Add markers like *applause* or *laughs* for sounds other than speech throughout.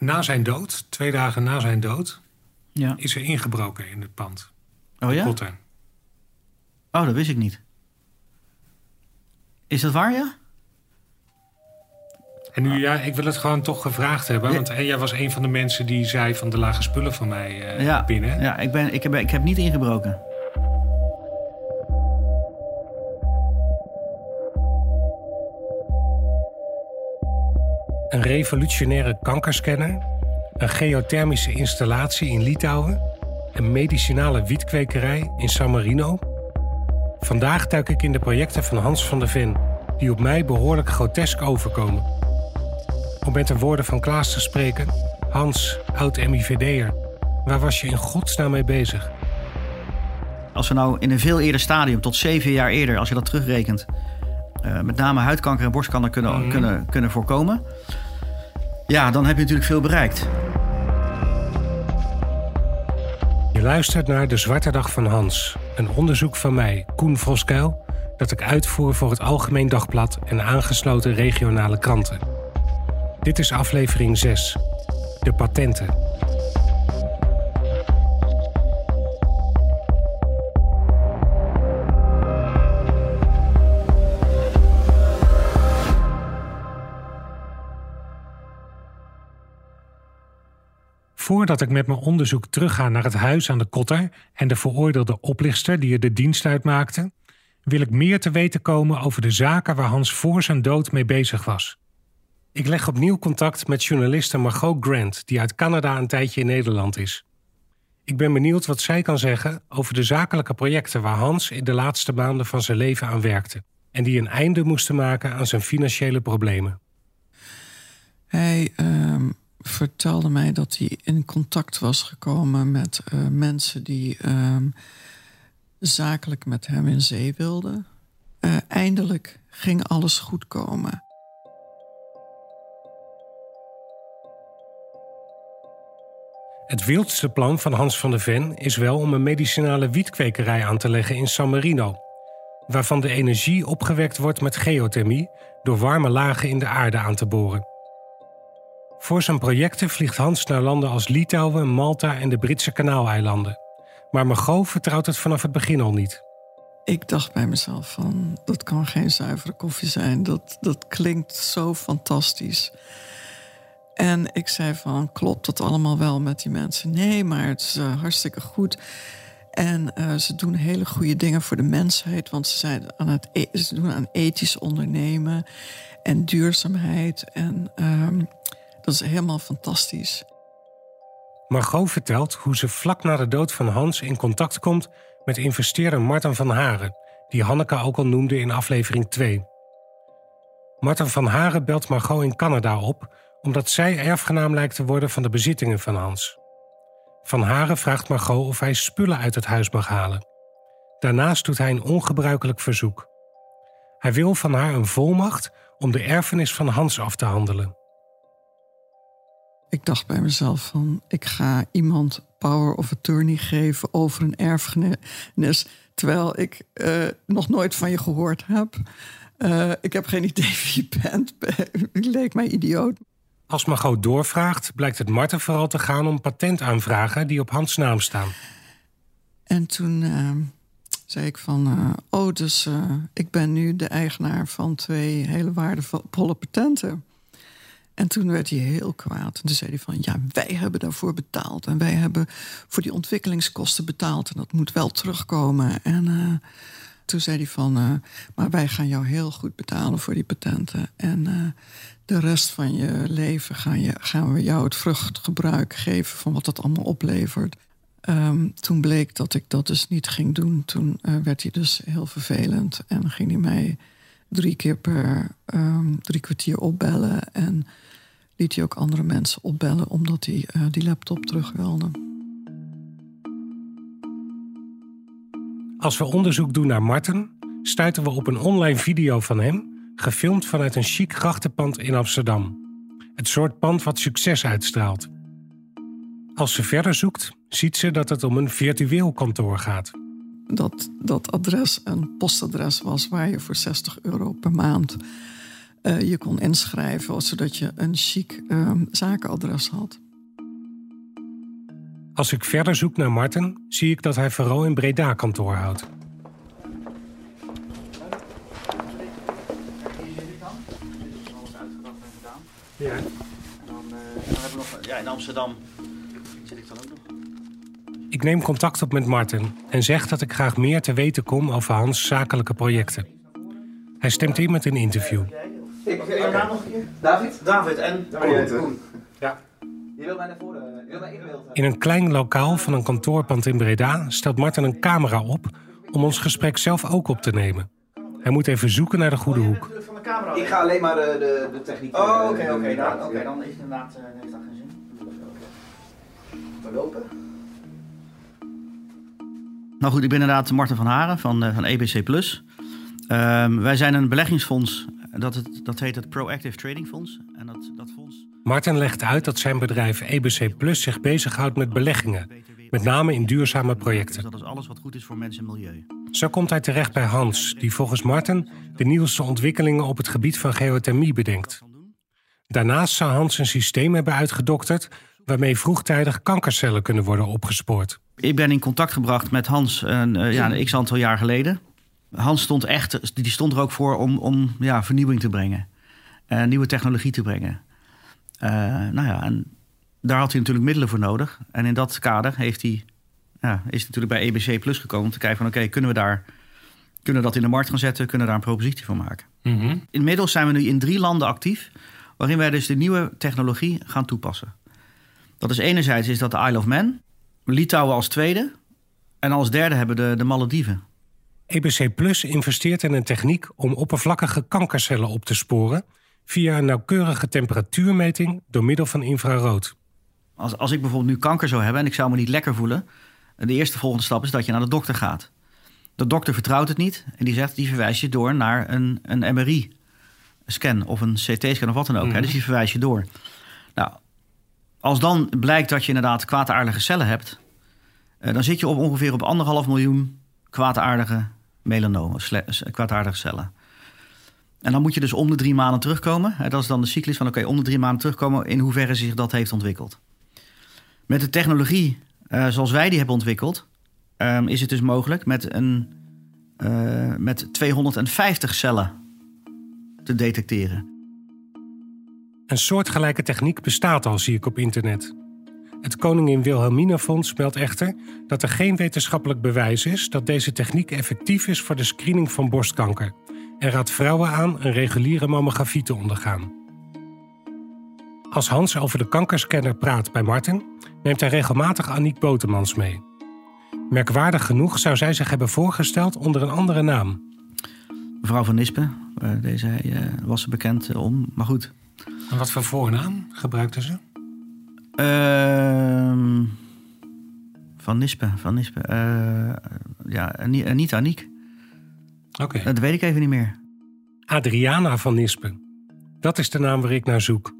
Na zijn dood, twee dagen na zijn dood, Ja. is er ingebroken in het pand. Oh ja? Kotten. Oh, dat wist ik niet. Is dat waar, ja? En nu, ja, ik wil het gewoon toch gevraagd hebben. Want jij was een van de mensen die zei van de lage spullen van mij eh, ja. binnen. Ja, ik, ben, ik, heb, ik heb niet ingebroken. Een revolutionaire kankerscanner. Een geothermische installatie in Litouwen. Een medicinale wietkwekerij in San Marino. Vandaag duik ik in de projecten van Hans van der Ven... die op mij behoorlijk grotesk overkomen. Om met de woorden van Klaas te spreken... Hans, oud-MIVD'er, waar was je in godsnaam mee bezig? Als we nou in een veel eerder stadium, tot zeven jaar eerder, als je dat terugrekent, eh, met name huidkanker en borstkanker kunnen, Mhm. kunnen, kunnen voorkomen, ja, dan heb je natuurlijk veel bereikt. Je luistert naar De Zwarte Dag van Hans. Een onderzoek van mij, Koen Voskuil... dat ik uitvoer voor het Algemeen Dagblad... en aangesloten regionale kranten. Dit is aflevering 6. De patenten. Voordat ik met mijn onderzoek terugga naar het huis aan de Kotter en de veroordeelde oplichter die er de dienst uitmaakte, wil ik meer te weten komen over de zaken waar Hans voor zijn dood mee bezig was. Ik leg opnieuw contact met journaliste Margot Grant, die uit Canada een tijdje in Nederland is. Ik ben benieuwd wat zij kan zeggen over de zakelijke projecten waar Hans in de laatste maanden van zijn leven aan werkte en die een einde moesten maken aan zijn financiële problemen. Hij ehm, vertelde mij dat hij in contact was gekomen met eh, mensen die ehm, zakelijk met hem in zee wilden. Eh, eindelijk ging alles goed komen. Het wildste plan van Hans van der Ven is wel om een medicinale wietkwekerij aan te leggen in San Marino, waarvan de energie opgewekt wordt met geothermie door warme lagen in de aarde aan te boren. Voor zijn projecten vliegt Hans naar landen als Litouwen, Malta en de Britse Kanaaleilanden. Maar Margot vertrouwt het vanaf het begin al niet. Ik dacht bij mezelf van, dat kan geen zuivere koffie zijn. Dat, dat klinkt zo fantastisch. En ik zei van, klopt dat allemaal wel met die mensen? Nee, maar het is eh, hartstikke goed. En eh, ze doen hele goede dingen voor de mensheid. Want ze, zijn aan het e- ze doen aan ethisch ondernemen en duurzaamheid. En ehm, dat is helemaal fantastisch. Margot vertelt hoe ze vlak na de dood van Hans in contact komt met investeerder Martin van Haren, die Hanneke ook al noemde in aflevering 2. Martin van Haren belt Margot in Canada op omdat zij erfgenaam lijkt te worden van de bezittingen van Hans. Van Haren vraagt Margot of hij spullen uit het huis mag halen. Daarnaast doet hij een ongebruikelijk verzoek. Hij wil van haar een volmacht om de erfenis van Hans af te handelen. Ik dacht bij mezelf van, ik ga iemand power of attorney geven over een erfenis, terwijl ik eh, nog nooit van je gehoord heb. Eh, ik heb geen idee wie je bent. *laughs* Leek mij idioot. Als Margot doorvraagt, blijkt het Marten vooral te gaan om patentaanvragen die op Hans naam staan. En toen eh, zei ik van, oh, dus ik ben nu de eigenaar van twee hele waardevolle patenten. En toen werd hij heel kwaad. En toen zei hij van, ja, wij hebben daarvoor betaald. En wij hebben voor die ontwikkelingskosten betaald. En dat moet wel terugkomen. En eh, toen zei hij van, eh, maar wij gaan jou heel goed betalen voor die patenten. En eh, de rest van je leven gaan, je, gaan we jou het vruchtgebruik geven van wat dat allemaal oplevert. Ehm, toen bleek dat ik dat dus niet ging doen. Toen werd hij dus heel vervelend en ging hij mij drie keer per ehm, drie kwartier opbellen. En liet hij ook andere mensen opbellen omdat hij eh, die laptop terug wilde. Als we onderzoek doen naar Marten, stuiten we op een online video van hem, gefilmd vanuit een chic grachtenpand in Amsterdam. Het soort pand wat succes uitstraalt. Als ze verder zoekt, ziet ze dat het om een virtueel kantoor gaat. Dat dat adres een postadres was waar je voor 60 euro per maand uh, je kon inschrijven, zodat je een chic uh, zakenadres had. Als ik verder zoek naar Marten, zie ik dat hij vooral in Breda kantoor houdt. Ja. En dan, uh, dan hebben we nog, ja, in Amsterdam zit ik dan ook nog. Ik neem contact op met Martin en zeg dat ik graag meer te weten kom over Hans' zakelijke projecten. Hij stemt in met een interview. Ik, okay. nog. David? David en Koen. Ja. Je wil mij naar voren, je wil mij inbeelden. In een klein lokaal van een kantoorpand in Breda stelt Martin een camera op om ons gesprek zelf ook op te nemen. Hij moet even zoeken naar de goede hoek. Ik ga alleen maar de, de, de techniek. Oh, oké, oké. Dan, okay, dan is het inderdaad uh, heeft dat geen zin. We lopen. Nou goed, ik ben inderdaad Marten van Haren van, uh, van EBC Plus. Um, wij zijn een beleggingsfonds dat, het, dat heet het Proactive Trading Fonds. En dat, dat fonds... Martin legt uit dat zijn bedrijf EBC Plus zich bezighoudt met beleggingen. Met name in duurzame projecten. Dus dat is alles wat goed is voor mensen en milieu. Zo komt hij terecht bij Hans, die volgens Martin de nieuwste ontwikkelingen op het gebied van geothermie bedenkt. Daarnaast zou Hans een systeem hebben uitgedokterd waarmee vroegtijdig kankercellen kunnen worden opgespoord. Ik ben in contact gebracht met Hans een, uh, ja, een x aantal jaar geleden. Hans stond echt, die stond er ook voor om, om ja, vernieuwing te brengen. Uh, nieuwe technologie te brengen. Uh, nou ja, en daar had hij natuurlijk middelen voor nodig. En in dat kader heeft hij, ja, is hij natuurlijk bij EBC Plus gekomen om te kijken van oké, okay, kunnen we daar kunnen we dat in de markt gaan zetten, kunnen we daar een propositie van maken. Mm -hmm. Inmiddels zijn we nu in drie landen actief, waarin wij dus de nieuwe technologie gaan toepassen. Dat is enerzijds is dat de Isle of Man, Litouwen als tweede en als derde hebben de, de Malediven. EBC Plus investeert in een techniek om oppervlakkige kankercellen op te sporen via een nauwkeurige temperatuurmeting door middel van infrarood. Als, als ik bijvoorbeeld nu kanker zou hebben en ik zou me niet lekker voelen, de eerste volgende stap is dat je naar de dokter gaat. De dokter vertrouwt het niet en die zegt die verwijst je door naar een, een MRI-scan of een CT-scan of wat dan ook. Mm. Hè? Dus die verwijst je door. Nou, als dan blijkt dat je inderdaad kwaadaardige cellen hebt, uh, dan zit je op ongeveer op anderhalf miljoen kwaadaardige melanomen, kwaadaardige cellen. En dan moet je dus om de drie maanden terugkomen. Dat is dan de cyclus van oké, om de drie maanden terugkomen in hoeverre zich dat heeft ontwikkeld. Met de technologie uh, zoals wij die hebben ontwikkeld, um, is het dus mogelijk met, een, uh, met 250 cellen te detecteren. Een soortgelijke techniek bestaat al, zie ik op internet. Het Koningin Wilhelmina Fonds meldt echter dat er geen wetenschappelijk bewijs is dat deze techniek effectief is voor de screening van borstkanker en raadt vrouwen aan een reguliere mammografie te ondergaan. Als Hans over de kankerscanner praat bij Martin, neemt hij regelmatig Aniek Botemans mee. Merkwaardig genoeg zou zij zich hebben voorgesteld onder een andere naam. Mevrouw van Nispen, uh, deze uh, was ze bekend om, maar goed. En wat voor voornaam gebruikte ze? Uh, van Nispen, van Nispen. Uh, ja, niet Aniek. Oké. Okay. Dat weet ik even niet meer. Adriana van Nispen. Dat is de naam waar ik naar zoek.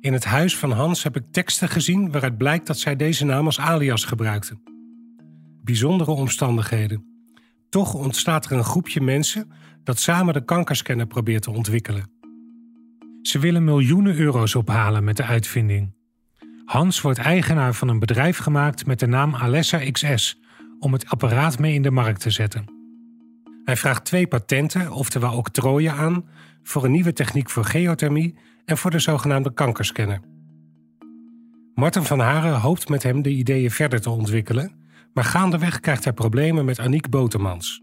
In het huis van Hans heb ik teksten gezien waaruit blijkt dat zij deze naam als alias gebruikte. Bijzondere omstandigheden. Toch ontstaat er een groepje mensen dat samen de kankerscanner probeert te ontwikkelen. Ze willen miljoenen euro's ophalen met de uitvinding. Hans wordt eigenaar van een bedrijf gemaakt met de naam Alessa XS om het apparaat mee in de markt te zetten. Hij vraagt twee patenten, oftewel octrooien, aan voor een nieuwe techniek voor geothermie en voor de zogenaamde kankerscanner. Martin van Haren hoopt met hem de ideeën verder te ontwikkelen, maar gaandeweg krijgt hij problemen met Aniek Botemans.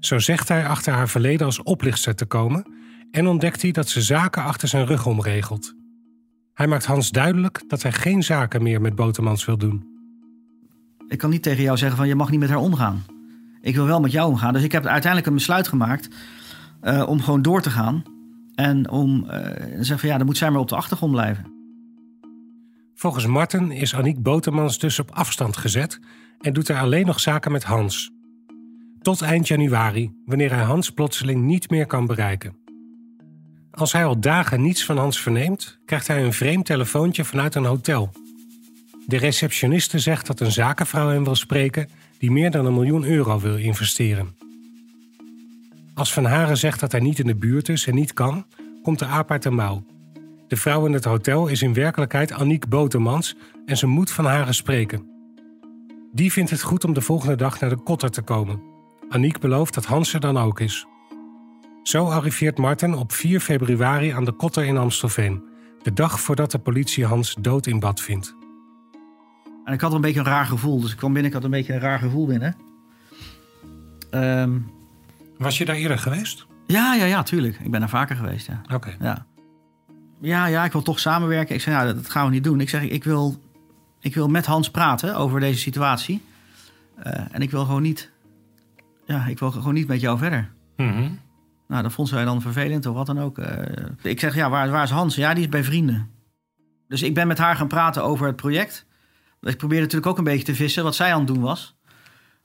Zo zegt hij achter haar verleden als oplichter te komen en ontdekt hij dat ze zaken achter zijn rug omregelt. Hij maakt Hans duidelijk dat hij geen zaken meer met Botemans wil doen. Ik kan niet tegen jou zeggen van je mag niet met haar omgaan. Ik wil wel met jou omgaan. Dus ik heb uiteindelijk een besluit gemaakt uh, om gewoon door te gaan En om uh, zeggen van ja, dan moet zij maar op de achtergrond blijven. Volgens Marten is Aniek Botermans dus op afstand gezet en doet hij alleen nog zaken met Hans. Tot eind januari, wanneer hij Hans plotseling niet meer kan bereiken. Als hij al dagen niets van Hans verneemt, krijgt hij een vreemd telefoontje vanuit een hotel. De receptioniste zegt dat een zakenvrouw hem wil spreken die meer dan een miljoen euro wil investeren. Als Van Haren zegt dat hij niet in de buurt is en niet kan, komt de aap uit de mouw. De vrouw in het hotel is in werkelijkheid Aniek Botermans en ze moet Van Haren spreken. Die vindt het goed om de volgende dag naar de kotter te komen. Aniek belooft dat Hans er dan ook is. Zo arriveert Marten op 4 februari aan de kotter in Amstelveen, de dag voordat de politie Hans dood in bad vindt. En ik had een beetje een raar gevoel, dus ik kwam binnen, ik had een beetje een raar gevoel binnen. Um, Was je daar eerder geweest? Ja, ja, ja, tuurlijk. Ik ben daar vaker geweest, ja. Oké. Ja. ja, ja, ik wil toch samenwerken. Ik zei, ja, dat gaan we niet doen. Ik zeg, ik wil, ik wil met Hans praten over deze situatie. Uh, en ik wil gewoon niet, ja, ik wil gewoon niet met jou verder. Mm nou, dat vond zij dan vervelend of wat dan ook. Uh, ik zeg, ja, waar, waar is Hans? Ja, die is bij vrienden. Dus ik ben met haar gaan praten over het project. Ik probeerde natuurlijk ook een beetje te vissen wat zij aan het doen was.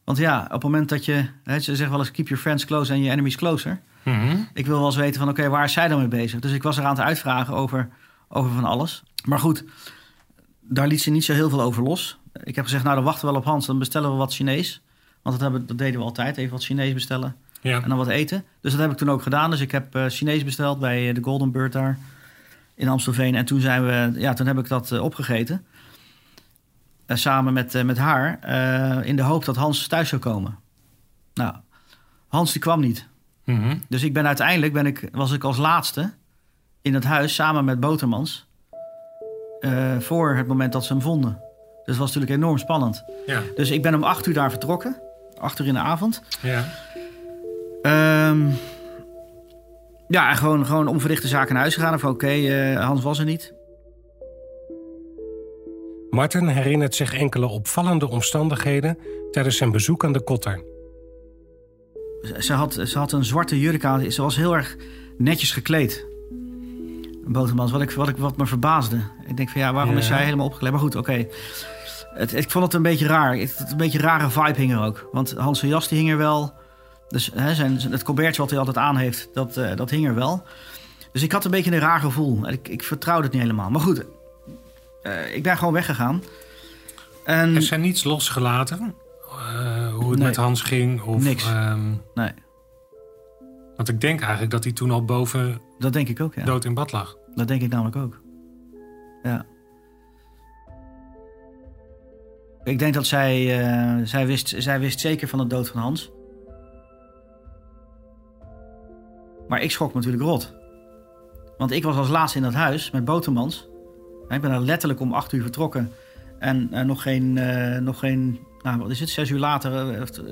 Want ja, op het moment dat je... Hè, ze zeggen wel eens keep your friends close and your enemies closer. Mm Ik wil wel eens weten van oké, waar is zij dan mee bezig? Dus ik was er aan het uitvragen over, over van alles. Maar goed, daar liet ze niet zo heel veel over los. Ik heb gezegd, nou dan wachten we wel op Hans. Dan bestellen we wat Chinees. Want dat, hebben, dat deden we altijd, even wat Chinees bestellen. Ja. En dan wat eten. Dus dat heb ik toen ook gedaan. Dus ik heb uh, Chinees besteld bij eh, de Golden Bird daar in Amstelveen. En toen, zijn we, ja, toen heb ik dat uh, opgegeten. Uh, samen met, met haar. in de hoop dat Hans thuis zou komen. Nou, Hans die kwam niet. Mm -hmm. Dus ik ben uiteindelijk, ben ik, was ik als laatste in het huis samen met Botermans. voor het moment dat ze hem vonden. Dus dat was natuurlijk enorm spannend. Ja. Dus ik ben om acht uur daar vertrokken. Acht uur in de avond. Ja. Um, ja, gewoon, gewoon onverrichte zaken naar huis gegaan. Of oké, okay, uh, Hans was er niet. Martin herinnert zich enkele opvallende omstandigheden tijdens zijn bezoek aan de kotter. Ze had, ze had een zwarte jurk aan. Ze was heel erg netjes gekleed. Botermans, wat, ik, wat, ik, wat me verbaasde. Ik denk van ja, waarom Ja. is zij helemaal opgekleed? Maar goed, oké. Ik vond het een beetje raar. Het, een beetje rare vibe hing er ook. Want Hans' jas die hing er wel. Dus hè, zijn, het colbertje wat hij altijd aan heeft, dat, eh, dat hing er wel. Dus ik had een beetje een raar gevoel. Ik, ik vertrouwde het niet helemaal. Maar goed, eh, ik ben gewoon weggegaan. En Is er niets losgelaten? Eh, hoe het Nee. met Hans ging? Of, Niks. ehm, nee, want ik denk eigenlijk dat hij toen al boven dat denk ik ook, ja. dood in bad lag. Dat denk ik namelijk ook. Ja. Ik denk dat zij, zij, wist, zij wist zeker van de dood van Hans. Maar ik schrok me natuurlijk rot. Want ik was als laatste in dat huis met Botermans. Ik ben daar letterlijk om acht uur vertrokken. En eh, nog geen, eh, nog geen, nou wat is het, zes uur later... of, eh,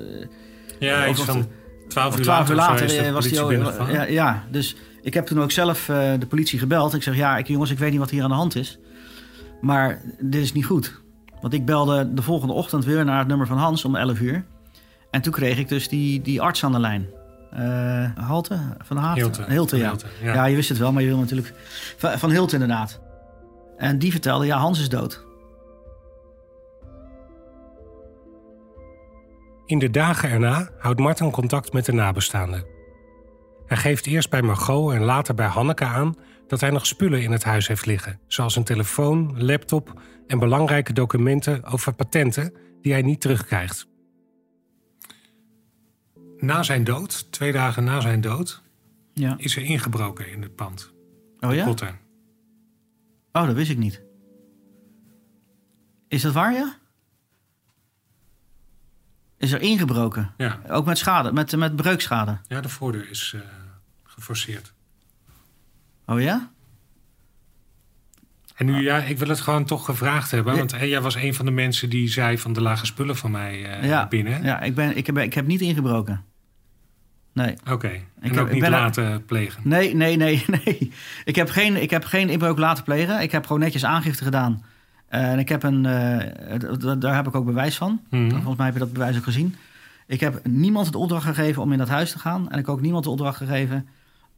Ja, iets van twaalf uur later, uur later was die al. Ja, ja, dus ik heb toen ook zelf de politie gebeld. Ik zeg: Ja, ik, jongens, ik weet niet wat hier aan de hand is. Maar dit is niet goed. Want ik belde de volgende ochtend weer naar het nummer van Hans om 11 uur. En toen kreeg ik dus die, die arts aan de lijn. Eh Halte? Van? Hilte. Hilte, ja. Ja. ja. je wist het wel, maar je wil natuurlijk... Van, van Hilte inderdaad. En die vertelde, ja, Hans is dood. In de dagen erna houdt Martin contact met de nabestaanden. Hij geeft eerst bij Margot en later bij Hanneke aan dat hij nog spullen in het huis heeft liggen, zoals een telefoon, laptop en belangrijke documenten over patenten die hij niet terugkrijgt. Na zijn dood, twee dagen na zijn dood, Ja. is er ingebroken in het pand. Oh ja? Oh, dat wist ik niet. Is dat waar, ja? Is er ingebroken? Ja. Ook met schade, met, met breukschade. ja, de voordeur is eh, geforceerd. Oh ja? En nu, ja, ik wil het gewoon toch gevraagd hebben. Want hey, jij was een van de mensen die zei van de lage spullen van mij eh, ja. binnen. Ja, ik, ben, ik, heb, ik heb niet ingebroken. Nee. Oké. En heb- ook ik niet ben er- laten plegen. Nee, nee, nee, *laughs* nee. Ik heb geen, ik heb geen inbreuk laten plegen. Ik heb gewoon netjes aangifte gedaan. Eh, en ik heb een, eh, daar heb ik ook bewijs van. Mhm. Volgens mij heb je dat bewijs ook gezien. Ik heb niemand het opdracht gegeven om in dat huis te gaan. En ik heb ook niemand de opdracht gegeven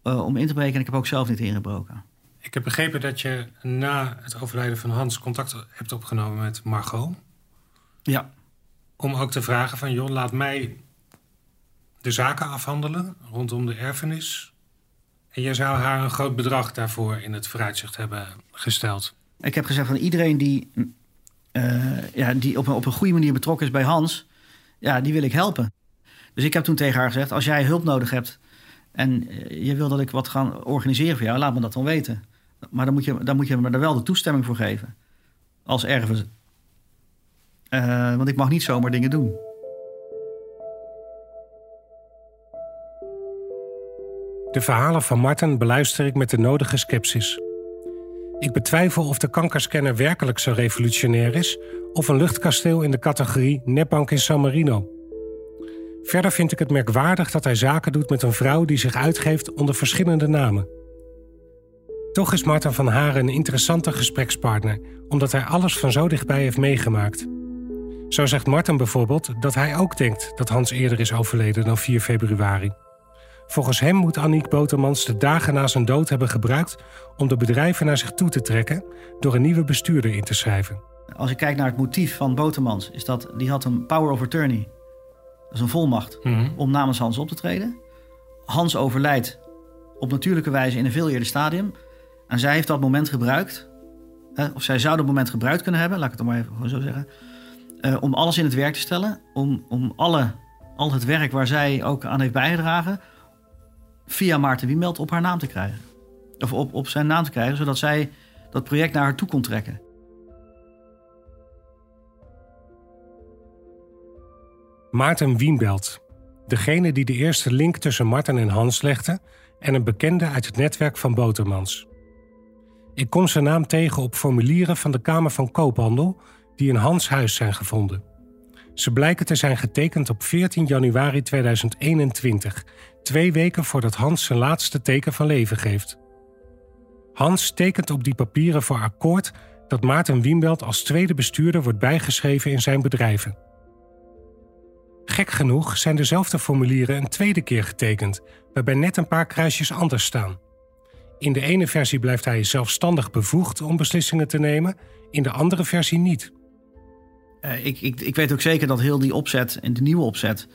eh, om in te breken. En ik heb ook zelf niet ingebroken. Ik heb begrepen dat je na het overlijden van Hans contact hebt opgenomen met Margot. Ja. Om ook te vragen van, joh, laat mij de zaken afhandelen rondom de erfenis. En je zou haar een groot bedrag daarvoor in het vooruitzicht hebben gesteld. Ik heb gezegd van iedereen die, eh, ja, die op, een, op een goede manier betrokken is bij Hans, ja, die wil ik helpen. Dus ik heb toen tegen haar gezegd: als jij hulp nodig hebt en eh, je wil dat ik wat ga organiseren voor jou, laat me dat dan weten. Maar dan moet je, dan moet je me er wel de toestemming voor geven. Als erven. Uh, want ik mag niet zomaar dingen doen. De verhalen van Martin beluister ik met de nodige scepsis. Ik betwijfel of de kankerscanner werkelijk zo revolutionair is... of een luchtkasteel in de categorie nepbank in San Marino. Verder vind ik het merkwaardig dat hij zaken doet met een vrouw... die zich uitgeeft onder verschillende namen. Toch is Martin van Haren een interessante gesprekspartner... omdat hij alles van zo dichtbij heeft meegemaakt. Zo zegt Martin bijvoorbeeld dat hij ook denkt... dat Hans eerder is overleden dan 4 februari... Volgens hem moet Aniek Botermans de dagen na zijn dood hebben gebruikt om de bedrijven naar zich toe te trekken door een nieuwe bestuurder in te schrijven. Als ik kijk naar het motief van Botermans, is dat die had een power of attorney. Dat is een volmacht Mhm. om namens Hans op te treden. Hans overlijdt op natuurlijke wijze in een veel eerder stadium. En zij heeft dat moment gebruikt. of zij zou dat moment gebruikt kunnen hebben, laat ik het dan maar even gewoon zo zeggen. eh, om alles in het werk te stellen. Om, om alle, al het werk waar zij ook aan heeft bijgedragen. Via Maarten Wiemelt op haar naam te krijgen. Of op, op zijn naam te krijgen, zodat zij dat project naar haar toe kon trekken. Maarten Wienbelt, degene die de eerste link tussen Martin en Hans legde en een bekende uit het netwerk van Botermans. Ik kom zijn naam tegen op formulieren van de Kamer van Koophandel die in Hans huis zijn gevonden. Ze blijken te zijn getekend op 14 januari 2021, twee weken voordat Hans zijn laatste teken van leven geeft. Hans tekent op die papieren voor akkoord dat Maarten Wienbelt als tweede bestuurder wordt bijgeschreven in zijn bedrijven. Gek genoeg zijn dezelfde formulieren een tweede keer getekend, waarbij net een paar kruisjes anders staan. In de ene versie blijft hij zelfstandig bevoegd om beslissingen te nemen, in de andere versie niet. Eh, ik, ik, ik weet ook zeker dat heel die opzet en de nieuwe opzet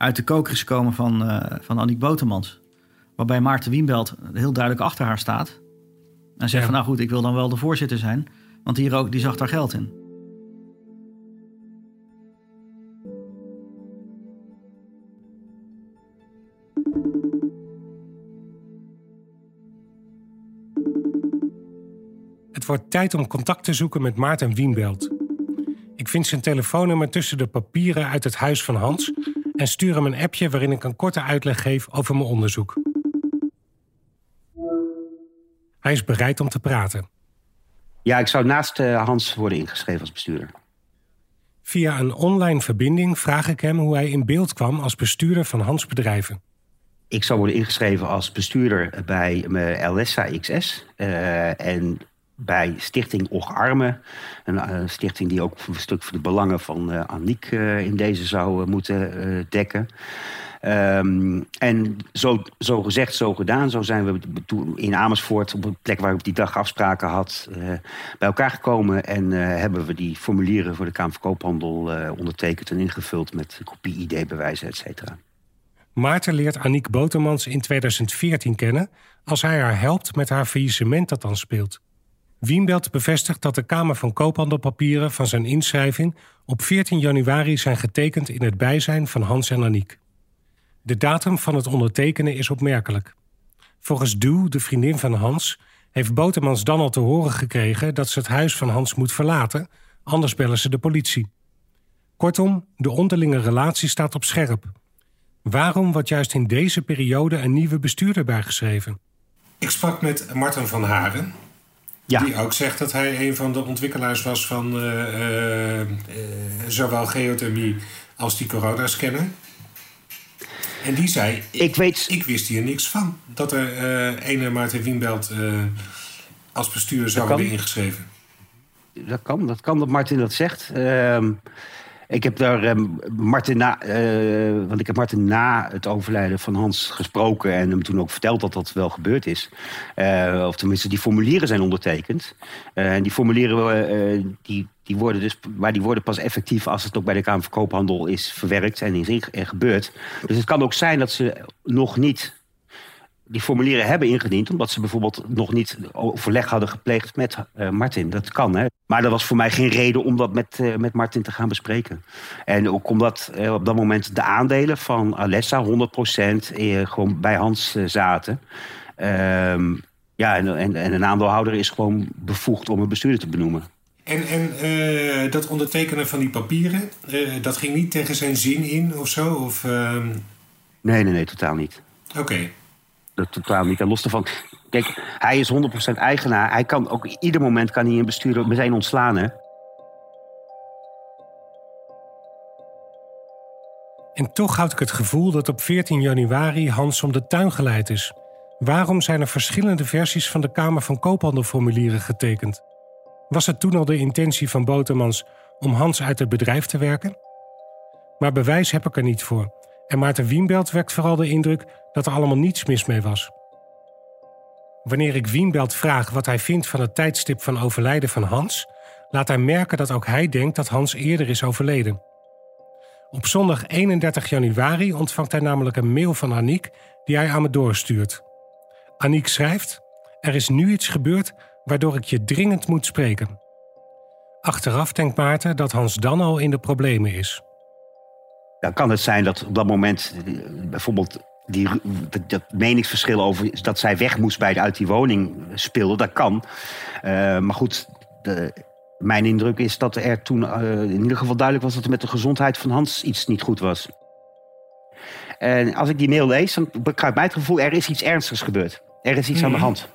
uit de koker is gekomen van, eh van Annick Botermans. Waarbij Maarten Wienbelt heel duidelijk achter haar staat. En zegt Ja. van nou goed, ik wil dan wel de voorzitter zijn. Want die, ook, die zag daar geld in. Het wordt tijd om contact te zoeken met Maarten Wienbelt. Ik vind zijn telefoonnummer tussen de papieren uit het huis van Hans en stuur hem een appje waarin ik een korte uitleg geef over mijn onderzoek. Hij is bereid om te praten. Ja, ik zou naast eh, Hans worden ingeschreven als bestuurder. Via een online verbinding vraag ik hem hoe hij in beeld kwam als bestuurder van Hans bedrijven. Ik zou worden ingeschreven als bestuurder bij mijn LSA XS. eh, en bij Stichting Och. Een eh, stichting die ook een stuk voor de belangen van eh Aniek eh, in deze zou moeten dekken. Ehm, en zo, zo gezegd, zo gedaan. Zo zijn we in Amersfoort, op een plek waar ik die dag afspraken had, bij elkaar gekomen. En hebben we die formulieren voor de Kamer van Koophandel ondertekend en ingevuld met kopie ID-bewijzen, et cetera. Maarten leert Aniek Botermans in 2014 kennen als hij haar helpt met haar faillissement dat dan speelt. Wienbelt bevestigt dat de Kamer van Koophandelpapieren van zijn inschrijving op 14 januari zijn getekend in het bijzijn van Hans en Aniek. De datum van het ondertekenen is opmerkelijk. Volgens Doe, de vriendin van Hans, heeft Botermans dan al te horen gekregen dat ze het huis van Hans moet verlaten, anders bellen ze de politie. Kortom, de onderlinge relatie staat op scherp. Waarom wordt juist in deze periode een nieuwe bestuurder bijgeschreven? Ik sprak met Martin van Haren, Ja. die ook zegt dat hij een van de ontwikkelaars was van eh, eh, eh, zowel geothermie als die coronascanner. En die zei, ik, Ik weet, ik wist hier niks van, dat er eh ene Maarten Wienbelt als bestuurder zou worden ingeschreven. dat kan, dat kan dat Martin dat zegt. Ik heb daar ehm, Martin na, eh, want ik heb Martin na het overlijden van Hans gesproken en hem toen ook verteld dat dat wel gebeurd is. Uh, of tenminste, die formulieren zijn ondertekend. Uh, en die formulieren die, die worden dus, maar die worden pas effectief als het ook bij de Kamer van Koophandel is verwerkt en is. Dus het kan ook zijn dat ze nog niet die formulieren hebben ingediend... omdat ze bijvoorbeeld nog niet overleg hadden gepleegd met uh, Martin. Dat kan, hè. Maar dat was voor mij geen reden om dat met, uh, met Martin te gaan bespreken. En ook omdat uh, op dat moment de aandelen van Alessa 100% gewoon bij Hans zaten... Ehm, ja, en, en, en, een aandeelhouder is gewoon bevoegd om een bestuurder te benoemen. En, en dat ondertekenen van die papieren, dat ging niet tegen zijn zin in of zo? Of, ehm? Nee, nee, nee, totaal niet. Oké totaal niet. En los daarvan, kijk, hij is 100% eigenaar. Hij kan ook ieder moment kan hij een bestuurder meteen ontslaan. Hè? En toch houd ik het gevoel dat op 14 januari Hans om de tuin geleid is. Waarom zijn er verschillende versies van de Kamer van Koophandelformulieren getekend? Was het toen al de intentie van Botermans om Hans uit het bedrijf te werken? Maar bewijs heb ik er niet voor. En Maarten Wienbelt wekt vooral de indruk dat er allemaal niets mis mee was. Wanneer ik Wienbelt vraag wat hij vindt van het tijdstip van overlijden van Hans, laat hij merken dat ook hij denkt dat Hans eerder is overleden. Op zondag 31 januari ontvangt hij namelijk een mail van Aniek die hij aan me doorstuurt. Aniek schrijft: Er is nu iets gebeurd waardoor ik je dringend moet spreken. Achteraf denkt Maarten dat Hans dan al in de problemen is. Dan kan het zijn dat op dat moment eh, bijvoorbeeld die, dat, meningsverschil over dat zij weg moest bij de, uit die woning speelde. Dat kan. Uh, maar goed, de, mijn indruk is dat er toen uh, in ieder geval duidelijk was dat er met de gezondheid van Hans iets niet goed was. En als ik die mail lees, dan krijg mij het gevoel er is iets ernstigs gebeurd. Er is iets aan de mhm. hand.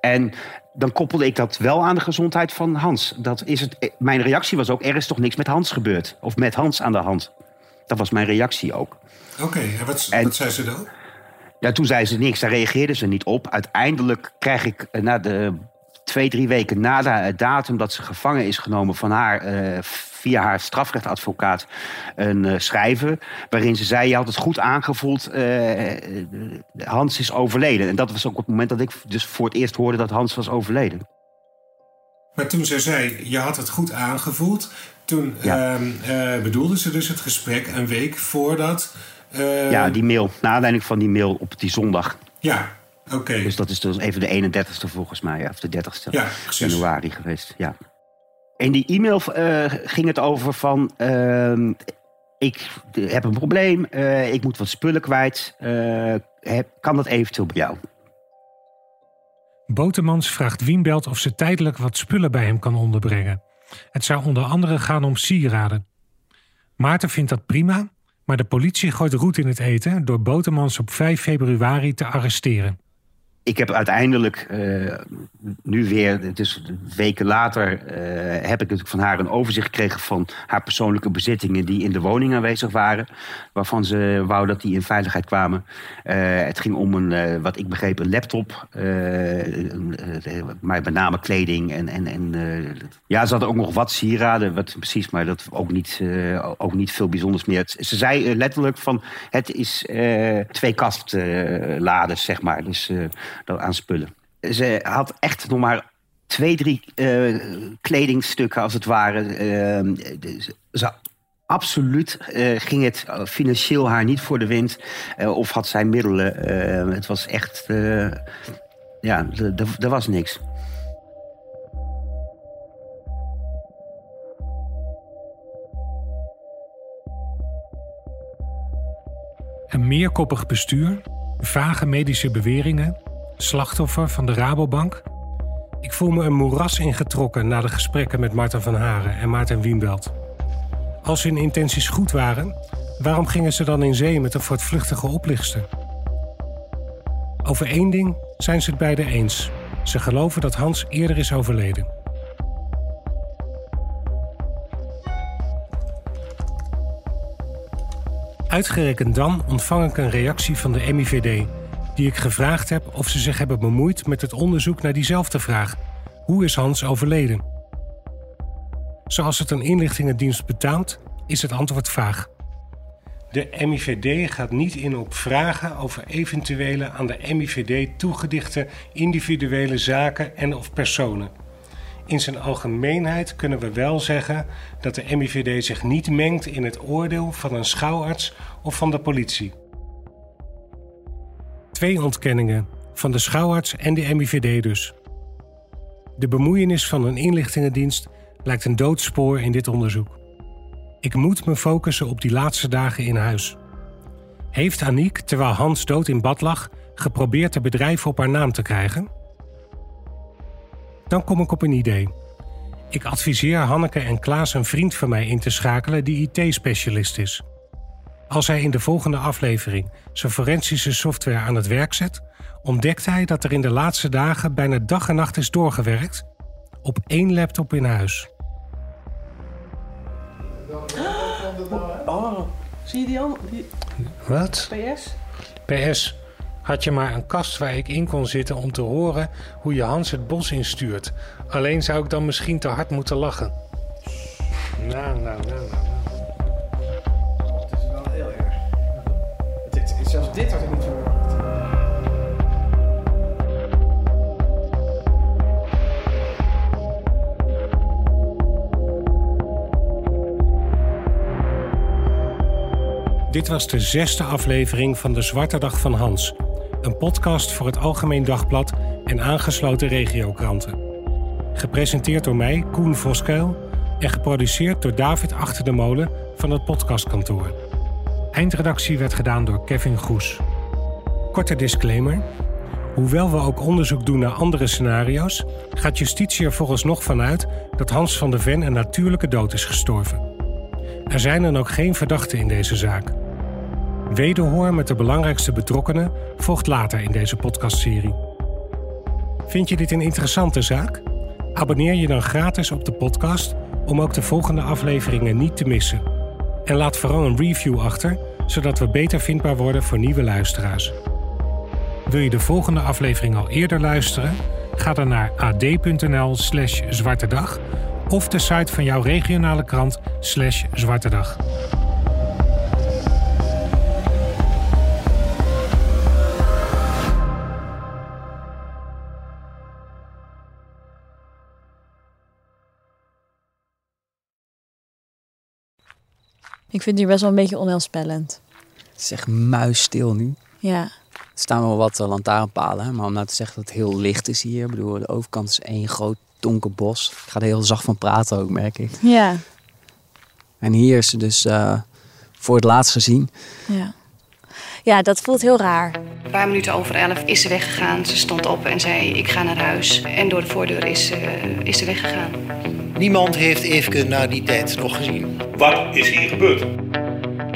En dan koppelde ik dat wel aan de gezondheid van Hans. Dat is het, mijn reactie was ook: er is toch niks met Hans gebeurd? Of met Hans aan de hand. Dat was mijn reactie ook. Oké, en, wat, wat zei ze dan? Ja, toen zei ze niks, daar reageerde ze niet op. Uiteindelijk krijg ik eh, na de twee, drie weken na de datum dat ze gevangen is genomen van haar uh, via haar strafrechtadvocaat een uh, schrijven. Waarin ze zei: Je had het goed aangevoeld, uh, Hans is overleden. En dat was ook op het moment dat ik dus voor het eerst hoorde dat Hans was overleden. Maar toen zij zei: Je had het goed aangevoeld. Toen ja. Ehm, bedoelde ze dus het gesprek een week voordat uh, ja, die mail. Na aanleiding van die mail op die zondag. Ja, oké. Dus dat is dus even de 31ste volgens mij, of de 30ste ja, januari geweest. Ja. In die e-mail uh, ging het over van... Uh, ik heb een probleem, uh, ik moet wat spullen kwijt. Heb, kan dat eventueel bij jou? Botemans vraagt Wienbelt of ze tijdelijk wat spullen bij hem kan onderbrengen. Het zou onder andere gaan om sieraden. Maarten vindt dat prima maar de politie gooit roet in het eten door Botemans op 5 februari te arresteren ik heb uiteindelijk uh, nu weer, het weken later, uh, heb ik van haar een overzicht gekregen van haar persoonlijke bezittingen die in de woning aanwezig waren. Waarvan ze wou dat die in veiligheid kwamen. Uh, het ging om een, wat ik begreep, een laptop. maar met name kleding en, en, en ja, ze hadden ook nog wat sieraden, wat precies, maar dat ook niet, ook niet veel bijzonders meer. Ze zei letterlijk van, het is twee kastlades, zeg maar. Dus aan spullen. Ze had echt nog maar twee, drie uh, kledingstukken als het ware. Uh, ze, absoluut uh, ging het financieel haar niet voor de wind. of had zij middelen. het was echt... ja, er was niks. Een meerkoppig bestuur, vage medische beweringen slachtoffer van de Rabobank? Ik voel me een moeras ingetrokken na de gesprekken met Marten van Haren en Maarten Wienbelt. Als hun intenties goed waren, waarom gingen ze dan in zee met een voortvluchtige oplichter? Over één ding zijn ze het beiden eens. Ze geloven dat Hans eerder is overleden. Uitgerekend dan ontvang ik een reactie van de MIVD die ik gevraagd heb of ze zich hebben bemoeid met het onderzoek naar diezelfde vraag: hoe is Hans overleden? Zoals het een inlichtingendienst betaamt, is het antwoord vaag. De MIVD gaat niet in op vragen over eventuele aan de MIVD toegedichte individuele zaken en of personen. In zijn algemeenheid kunnen we wel zeggen dat de MIVD zich niet mengt in het oordeel van een schouwarts of van de politie. Twee ontkenningen, van de schouwarts en de MIVD dus. De bemoeienis van een inlichtingendienst lijkt een doodspoor in dit onderzoek. Ik moet me focussen op die laatste dagen in huis. Heeft Aniek, terwijl Hans dood in bad lag, geprobeerd het bedrijf op haar naam te krijgen? Dan kom ik op een idee. Ik adviseer Hanneke en Klaas een vriend van mij in te schakelen die IT-specialist is. Als hij in de volgende aflevering zijn forensische software aan het werk zet, ontdekt hij dat er in de laatste dagen bijna dag en nacht is doorgewerkt op één laptop in huis. Oh, zie je die al? Die Wat? PS? PS, had je maar een kast waar ik in kon zitten om te horen hoe je Hans het bos instuurt. Alleen zou ik dan misschien te hard moeten lachen. Nou, nou, nou, nou. Dit had ik niet. Dit was de zesde aflevering van de Zwarte Dag van Hans. Een podcast voor het Algemeen Dagblad en aangesloten regiokranten. Gepresenteerd door mij, Koen Voskuil, en geproduceerd door David Achter de Molen van het podcastkantoor. Eindredactie werd gedaan door Kevin Goes. Korte disclaimer. Hoewel we ook onderzoek doen naar andere scenario's, gaat justitie er vooralsnog vanuit dat Hans van der Ven een natuurlijke dood is gestorven. Er zijn dan ook geen verdachten in deze zaak. Wederhoor met de belangrijkste betrokkenen volgt later in deze podcastserie. Vind je dit een interessante zaak? Abonneer je dan gratis op de podcast om ook de volgende afleveringen niet te missen. En laat vooral een review achter, zodat we beter vindbaar worden voor nieuwe luisteraars. Wil je de volgende aflevering al eerder luisteren? Ga dan naar ad.nl/slash zwarte dag of de site van jouw regionale krant slash Ik vind het hier best wel een beetje onheilspellend. Het is echt muisstil nu. Ja. Er staan wel wat eh, lantaarnpalen, hè, maar om nou te zeggen dat het heel licht is hier. Ik bedoel, de overkant is één groot donker bos. Ik ga er heel zacht van praten ook, merk ik. Ja. En hier is ze dus eh, voor het laatst gezien. Ja. Ja, dat voelt heel raar. Een paar minuten over elf is ze weggegaan. Ze stond op en zei: Ik ga naar huis. En door de voordeur is, ze is ze weggegaan. Niemand heeft Eefke na die tijd nog gezien. Wat is hier gebeurd?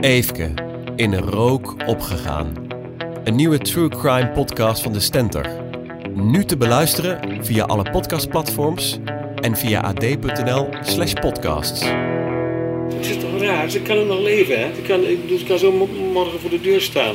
Eefke, in rook opgegaan. Een nieuwe true crime podcast van de Stenter. Nu te beluisteren via alle podcastplatforms en via ad.nl slash podcasts. Het is toch raar? Ze kan er nog leven, hè? Ze kan, ik bedoel, ze kan zo mo- morgen voor de deur staan.